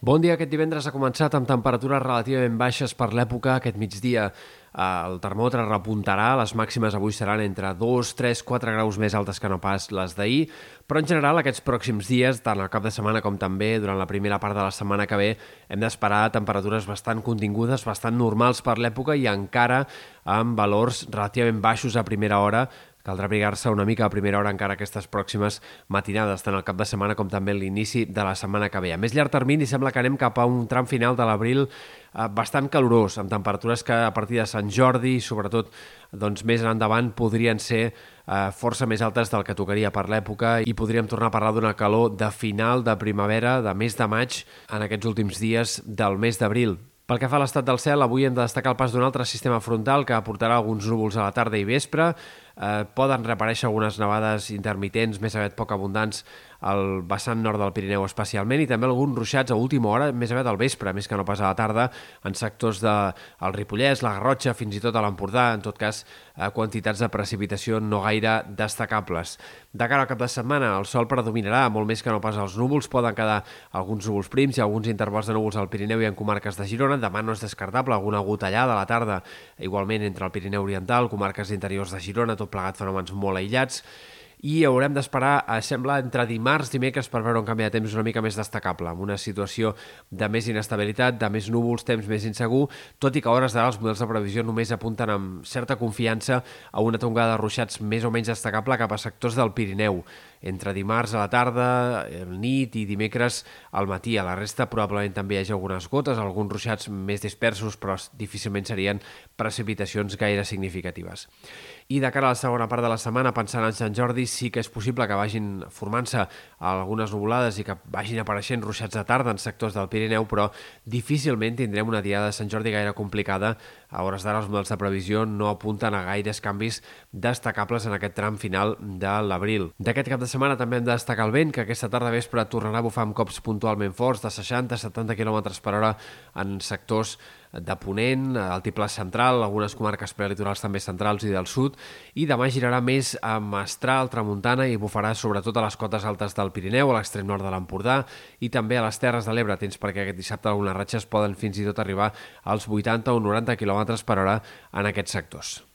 Bon dia. Aquest divendres ha començat amb temperatures relativament baixes per l'època. Aquest migdia eh, el termòmetre repuntarà. Les màximes avui seran entre 2, 3, 4 graus més altes que no pas les d'ahir. Però en general aquests pròxims dies, tant al cap de setmana com també durant la primera part de la setmana que ve, hem d'esperar temperatures bastant contingudes, bastant normals per l'època i encara amb valors relativament baixos a primera hora Caldrà abrigar-se una mica a primera hora encara aquestes pròximes matinades, tant el cap de setmana com també l'inici de la setmana que ve. A més llarg termini sembla que anem cap a un tram final de l'abril eh, bastant calorós, amb temperatures que a partir de Sant Jordi sobretot doncs, més en endavant podrien ser eh, força més altes del que tocaria per l'època i podríem tornar a parlar d'una calor de final de primavera, de mes de maig, en aquests últims dies del mes d'abril. Pel que fa a l'estat del cel, avui hem de destacar el pas d'un altre sistema frontal que aportarà alguns núvols a la tarda i vespre. Eh, poden reaparèixer algunes nevades intermitents, més aviat poc abundants, al vessant nord del Pirineu especialment, i també alguns ruixats a última hora, més aviat al vespre, més que no pas a la tarda, en sectors de el Ripollès, la Garrotxa, fins i tot a l'Empordà, en tot cas, eh, quantitats de precipitació no gaire destacables. De cara al cap de setmana, el sol predominarà, molt més que no pas els núvols, poden quedar alguns núvols prims i alguns intervals de núvols al Pirineu i en comarques de Girona, demà no és descartable alguna gotellada a la tarda, igualment entre el Pirineu Oriental, comarques interiors de Girona, tot plegat fenòmens molt aïllats, i haurem d'esperar, eh, sembla, entre dimarts i dimecres per veure un canvi de temps una mica més destacable, amb una situació de més inestabilitat, de més núvols, temps més insegur, tot i que a hores d'ara els models de previsió només apunten amb certa confiança a una tongada de ruixats més o menys destacable cap a sectors del Pirineu, entre dimarts a la tarda, el nit i dimecres al matí. A la resta probablement també hi hagi algunes gotes, alguns ruixats més dispersos, però difícilment serien precipitacions gaire significatives. I de cara a la segona part de la setmana, pensant en Sant Jordi, sí que és possible que vagin formant-se algunes nuvolades i que vagin apareixent ruixats de tarda en sectors del Pirineu, però difícilment tindrem una diada de Sant Jordi gaire complicada. A hores d'ara els models de previsió no apunten a gaires canvis destacables en aquest tram final de l'abril. D'aquest cap de setmana també hem de destacar el vent, que aquesta tarda vespre tornarà a bufar amb cops puntualment forts de 60-70 km per hora en sectors de Ponent, altiplà central, algunes comarques prelitorals també centrals i del sud, i demà girarà més a Mestral, Tramuntana i bufarà sobretot a les cotes altes del Pirineu, a l'extrem nord de l'Empordà i també a les Terres de l'Ebre, tens perquè aquest dissabte algunes ratxes poden fins i tot arribar als 80 o 90 km per hora en aquests sectors.